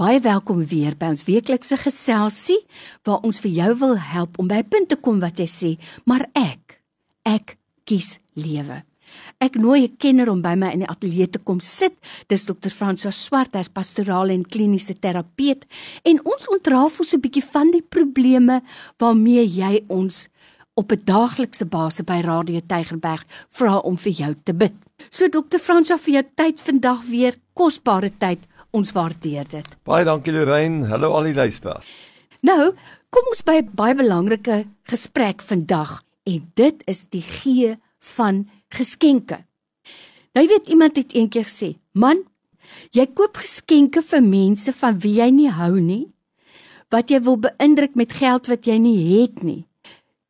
Baie welkom weer by ons weeklikse geselsie waar ons vir jou wil help om by 'n punt te kom wat jy sê, maar ek, ek kies lewe. Ek nooi 'n kenner om by my in die ateljee te kom sit. Dis Dr. Francois Swart, hy's pastorale en kliniese terapeut en ons ontrafel so 'n bietjie van die probleme waarmee jy ons op 'n daaglikse basis by Radio Tygerberg vra om vir jou te bid. So Dr. Francois vir jou tyd vandag weer kosbare tyd. Ons waardeer dit. Baie dankie Lorraine. Hallo al die luisteraars. Nou, kom ons by 'n baie belangrike gesprek vandag en dit is die gee van geskenke. Nou jy weet iemand het eendag gesê, "Man, jy koop geskenke vir mense van wie jy nie hou nie, wat jy wil beïndruk met geld wat jy nie het nie."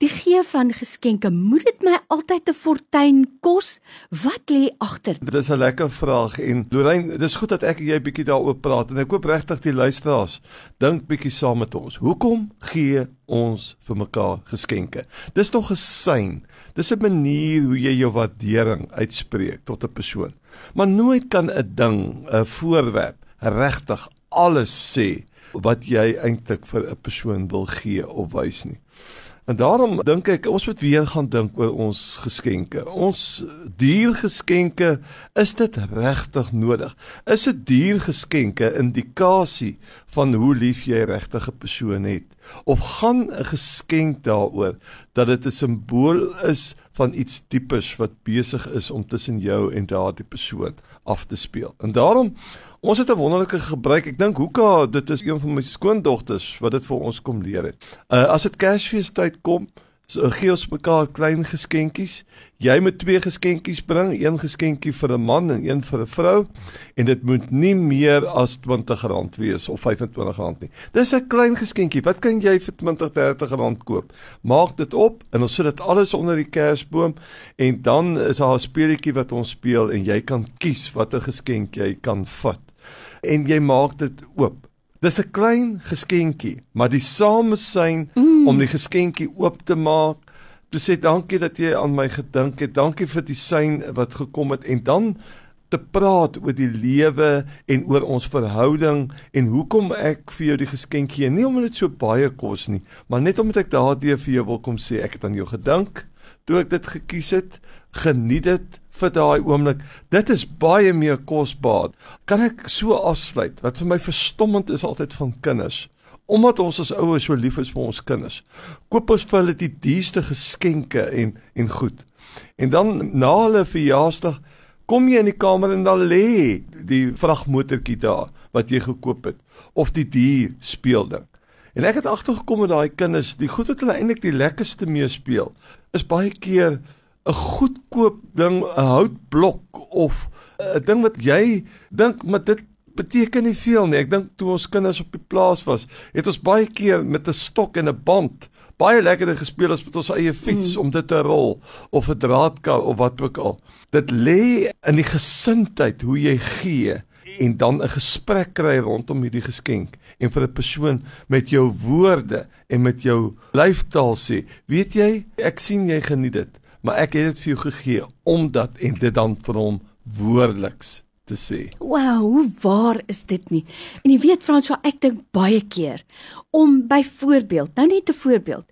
Die gee van geskenke, moet dit my altyd 'n fortuin kos? Wat lê agter? Dit is 'n lekker vraag en Lorraine, dis goed dat ek en jy bietjie daaroor praat en ek hoop regtig die luisteraars dink bietjie saam met ons. Hoekom gee ons vir mekaar geskenke? Dis tog 'n sein. Dis 'n manier hoe jy jou waardering uitspreek tot 'n persoon. Maar nooit kan 'n ding, 'n voorwerp regtig alles sê wat jy eintlik vir 'n persoon wil gee of wys nie. En daarom dink ek ons moet weer gaan dink oor ons geskenke. Ons diergeskenke, is dit regtig nodig? Is 'n diergeskenke 'n indikasie van hoe lief jy regtig 'n persoon het? Of gaan 'n geskenk daaroor dat dit 'n simbool is van iets diepes wat besig is om tussen jou en daardie persoon af te speel? En daarom Ons het 'n wonderlike gebruik. Ek dink Hoeka, dit is een van my skoondogters wat dit vir ons kom leer het. Uh as dit Kersfeestyd kom, so gee ons mekaar klein geskenkies. Jy moet twee geskenkies bring, een geskenkie vir 'n man en een vir 'n vrou en dit moet nie meer as R20 wees of R25 nie. Dis 'n klein geskenkie. Wat kan jy vir R20-30 koop? Maak dit op en ons sit dit alles onder die kersboom en dan is daar 'n speletjie wat ons speel en jy kan kies watter geskenk jy kan vat en jy maak dit oop. Dis 'n klein geskenkie, maar die samesyn mm. om die geskenkie oop te maak, te sê dankie dat jy aan my gedink het. Dankie vir die sein wat gekom het en dan te praat oor die lewe en oor ons verhouding en hoekom ek vir jou die geskenk gee. Nie omdat dit so baie kos nie, maar net omdat ek daardie vir jou wil kom sê ek het aan jou gedink toe ek dit gekies het. Geniet dit vir daai oomblik. Dit is baie meer kosbaar. Kan ek so afsluit? Wat vir my verstommend is altyd van kinders. Omdat ons as ouers so lief is vir ons kinders, koop ons vir hulle die duurste geskenke en en goed. En dan na hulle verjaarsdag kom jy in die kamer en dan lê die vragmotortjie daar wat jy gekoop het of die dier speelding. En ek het agtergekom met daai kinders, die goed wat hulle eintlik die lekkerste mee speel, is baie keer 'n goedkoop ding, 'n houtblok of 'n ding wat jy dink maar dit beteken nie veel nie. Ek dink toe ons kinders op die plaas was, het ons baie keer met 'n stok en 'n band baie lekkerder gespeel as met ons eie fiets mm. om dit te rol of 'n draadkar of wat ook al. Dit lê in die gesindheid hoe jy gee en dan 'n gesprek kry rondom hierdie geskenk en vir 'n persoon met jou woorde en met jou lyfstaal sê, weet jy, ek sien jy geniet dit maar ek het dit vir jou gegee omdat en dit dan vir hom woordeliks te sê. Wow, hoe waar is dit nie? En jy weet Franswa, ek dink baie keer om byvoorbeeld, nou net 'n voorbeeld,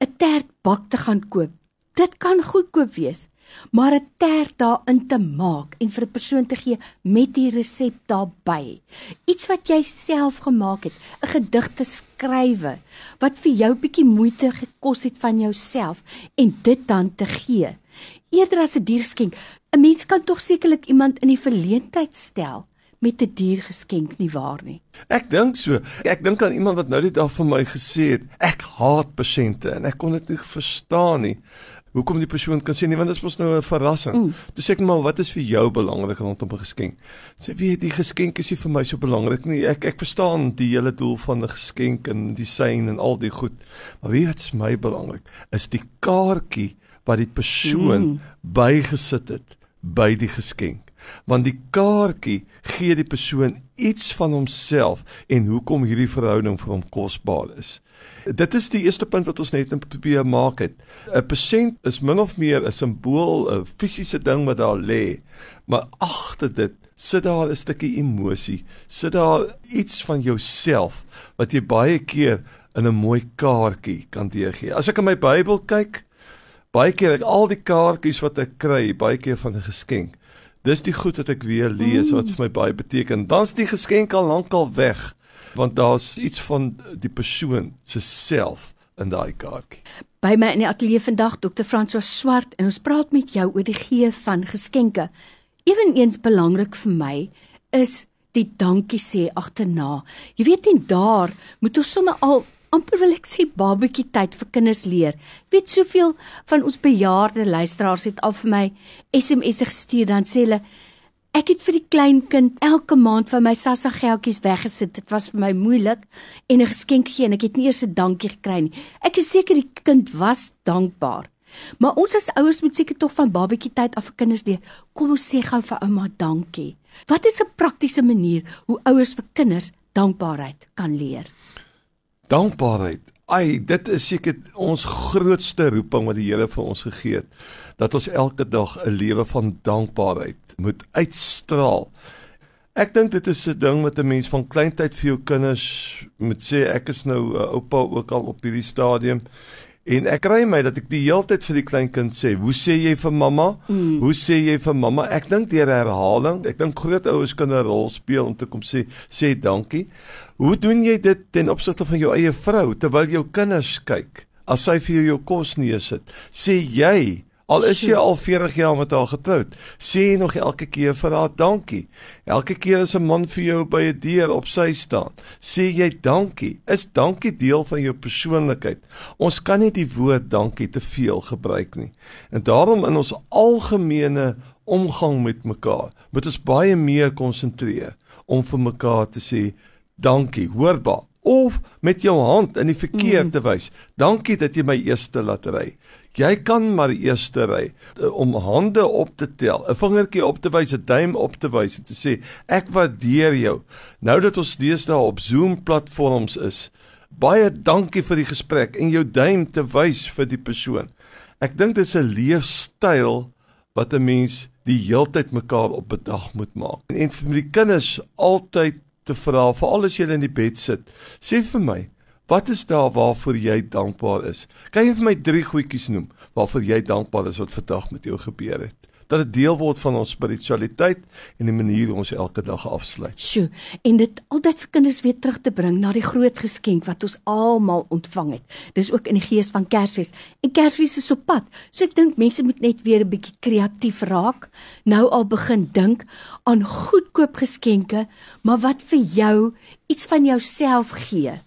'n tertbak te gaan koop. Dit kan goedkoop wees, maar 'n tert daarin te maak en vir 'n persoon te gee met die resep daarbey. Iets wat jy self gemaak het, 'n gedig te skrywe wat vir jou bietjie moeite gekos het van jouself en dit dan te gee. Eerder as 'n dierskenk, 'n mens kan tog sekerlik iemand in die verleentheid stel met 'n diergeskenk nie waar nie. Ek dink so. Ek dink aan iemand wat nou net af vir my gesê het, ek haat pasiënte en ek kon dit nie verstaan nie hoekom die persoon kan sê nee want dit is mos nou 'n verrassing. Mm. Toe sê ek maar wat is vir jou belangrik rondom 'n geskenk? Sê weet die geskenk is nie vir my so belangrik nie. Ek ek verstaan die hele doel van 'n geskenk en die sein en al die goed. Maar weet wat is my belangrik? Is die kaartjie wat die persoon mm. bygesit het by die geskenk. Want die kaartjie gee die persoon iets van homself en hoekom hierdie verhouding vir hom kosbaar is. Dit is die eerste punt wat ons net probeer maak het. 'n Persent is min of meer 'n simbool, 'n fisiese ding wat daar lê, maar agter dit sit daar 'n stukkie emosie, sit daar iets van jouself wat jy baie keer in 'n mooi kaartjie kan deurgee. As ek in my Bybel kyk, baie keer ek al die kaartjies wat ek kry, baie keer van 'n geskenk. Dis die goed wat ek weer lees wat vir my baie beteken. Dan's die geskenk al lankal weg want daar's iets van die persoon se self in daai kaartjie. By my in die ateljee vandag Dr. François Swart en ons praat met jou oor die gee van geskenke. Eweneens belangrik vir my is die dankie sê agterna. Jy weet en daar moet ons sommer al amper wil ek sê babatjie tyd vir kinders leer. Weet soveel van ons bejaarde luisteraars het al vir my SMS'e gestuur dan sê hulle Ek het vir die klein kind elke maand van my sassa geldjies weggesit. Dit was vir my moeilik en 'n geskenk gee en ek het nie eers 'n dankie gekry nie. Ek is seker die kind was dankbaar. Maar ons as ouers moet seker tog van babatjie tyd af vir kinders leer. Kom ons sê gou vir ouma dankie. Wat is 'n praktiese manier hoe ouers vir kinders dankbaarheid kan leer? Dankbaarheid. Ai, dit is seker ons grootste roeping wat die Here vir ons gegee het, dat ons elke dag 'n lewe van dankbaarheid moet uitstraal. Ek dink dit is 'n ding wat 'n mens van kleintyd vir jou kinders moet sê ek is nou 'n uh, oupa ook al op hierdie stadium en ek kry my dat ek die hele tyd vir die kleinkind sê, "Hoe sê jy vir mamma? Mm. Hoe sê jy vir mamma?" Ek dink deur herhaling, ek dink groot ouers kan 'n rol speel om te kom sê, "Sê dankie." Hoe doen jy dit ten opsigte van jou eie vrou terwyl jou kinders kyk? As sy vir jou jou kos neersit, sê jy Al is jy al 40 jaar met haar getroud, sê jy nog elke keer vir haar dankie. Elke keer as 'n man vir jou by 'n deur op sy staan, sê jy dankie. Is dankie deel van jou persoonlikheid? Ons kan nie die woord dankie te veel gebruik nie. En daarom in ons algemene omgang met mekaar, moet ons baie meer konsentreer om vir mekaar te sê dankie, hoorbaar of met jou hand in die verkeer mm. te wys. Dankie dat jy my eerste laat ry. Jy kan maar eerste ry eh, om hande op te tel, 'n vingertjie op te wys, 'n duim op te wys en te sê ek waardeer jou. Nou dat ons deesdae op Zoom platforms is, baie dankie vir die gesprek en jou duim te wys vir die persoon. Ek dink dit is 'n leefstyl wat 'n mens die heeltyd mekaar op bedag moet maak. En vir die kinders altyd te vra, veral as jy in die bed sit, sê vir my, Wat is daar waarvoor jy dankbaar is? Kan jy vir my drie goedjies noem waarvoor jy dankbaar is wat vandag met jou gebeur het? Dat dit deel word van ons spiritualiteit en die manier hoe ons elke dag afsluit. Sjoe, en dit altyd vir kinders weer terug te bring na die groot geskenk wat ons almal ontvang het. Dis ook in die gees van Kersfees. En Kersfees is op pad. So ek dink mense moet net weer 'n bietjie kreatief raak. Nou al begin dink aan goedkoop geskenke, maar wat vir jou iets van jouself gee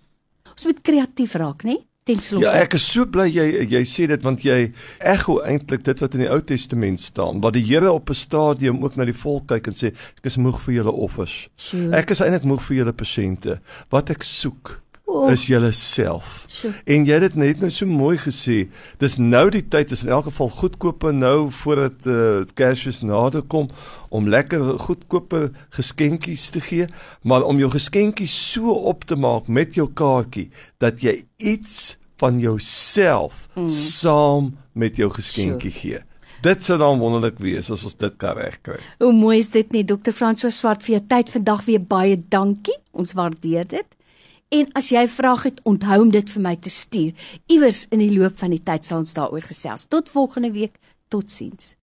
ons moet kreatief raak, né? Ja, ek is so bly jy jy sê dit want jy ekho eintlik dit wat in die Ou Testament staan, waar die Here op 'n stadium ook na die volk kyk en sê ek is moeg vir julle offers. Sure. Ek is eintlik moeg vir julle pasiënte. Wat ek soek oh. is julle self. Sure. En jy het dit net nou so mooi gesê. Dis nou die tyd is in elk geval goedkope nou voordat uh, Kersfees nader kom om lekker goedkope geskenkies te gee, maar om jou geskenkies so op te maak met jou kaartjie dat jy iets van jouself mm. saam met jou geskenkie sure. gee. Dit sou dan wonderlik wees as ons dit kan regkry. Hoe mooi is dit nie Dr. François Swart vir jou tyd vandag weer baie dankie. Ons waardeer dit. En as jy vrae het, onthou om dit vir my te stuur. Iewers in die loop van die tyd sal ons daaroor gesels. Tot volgende week. Totsiens.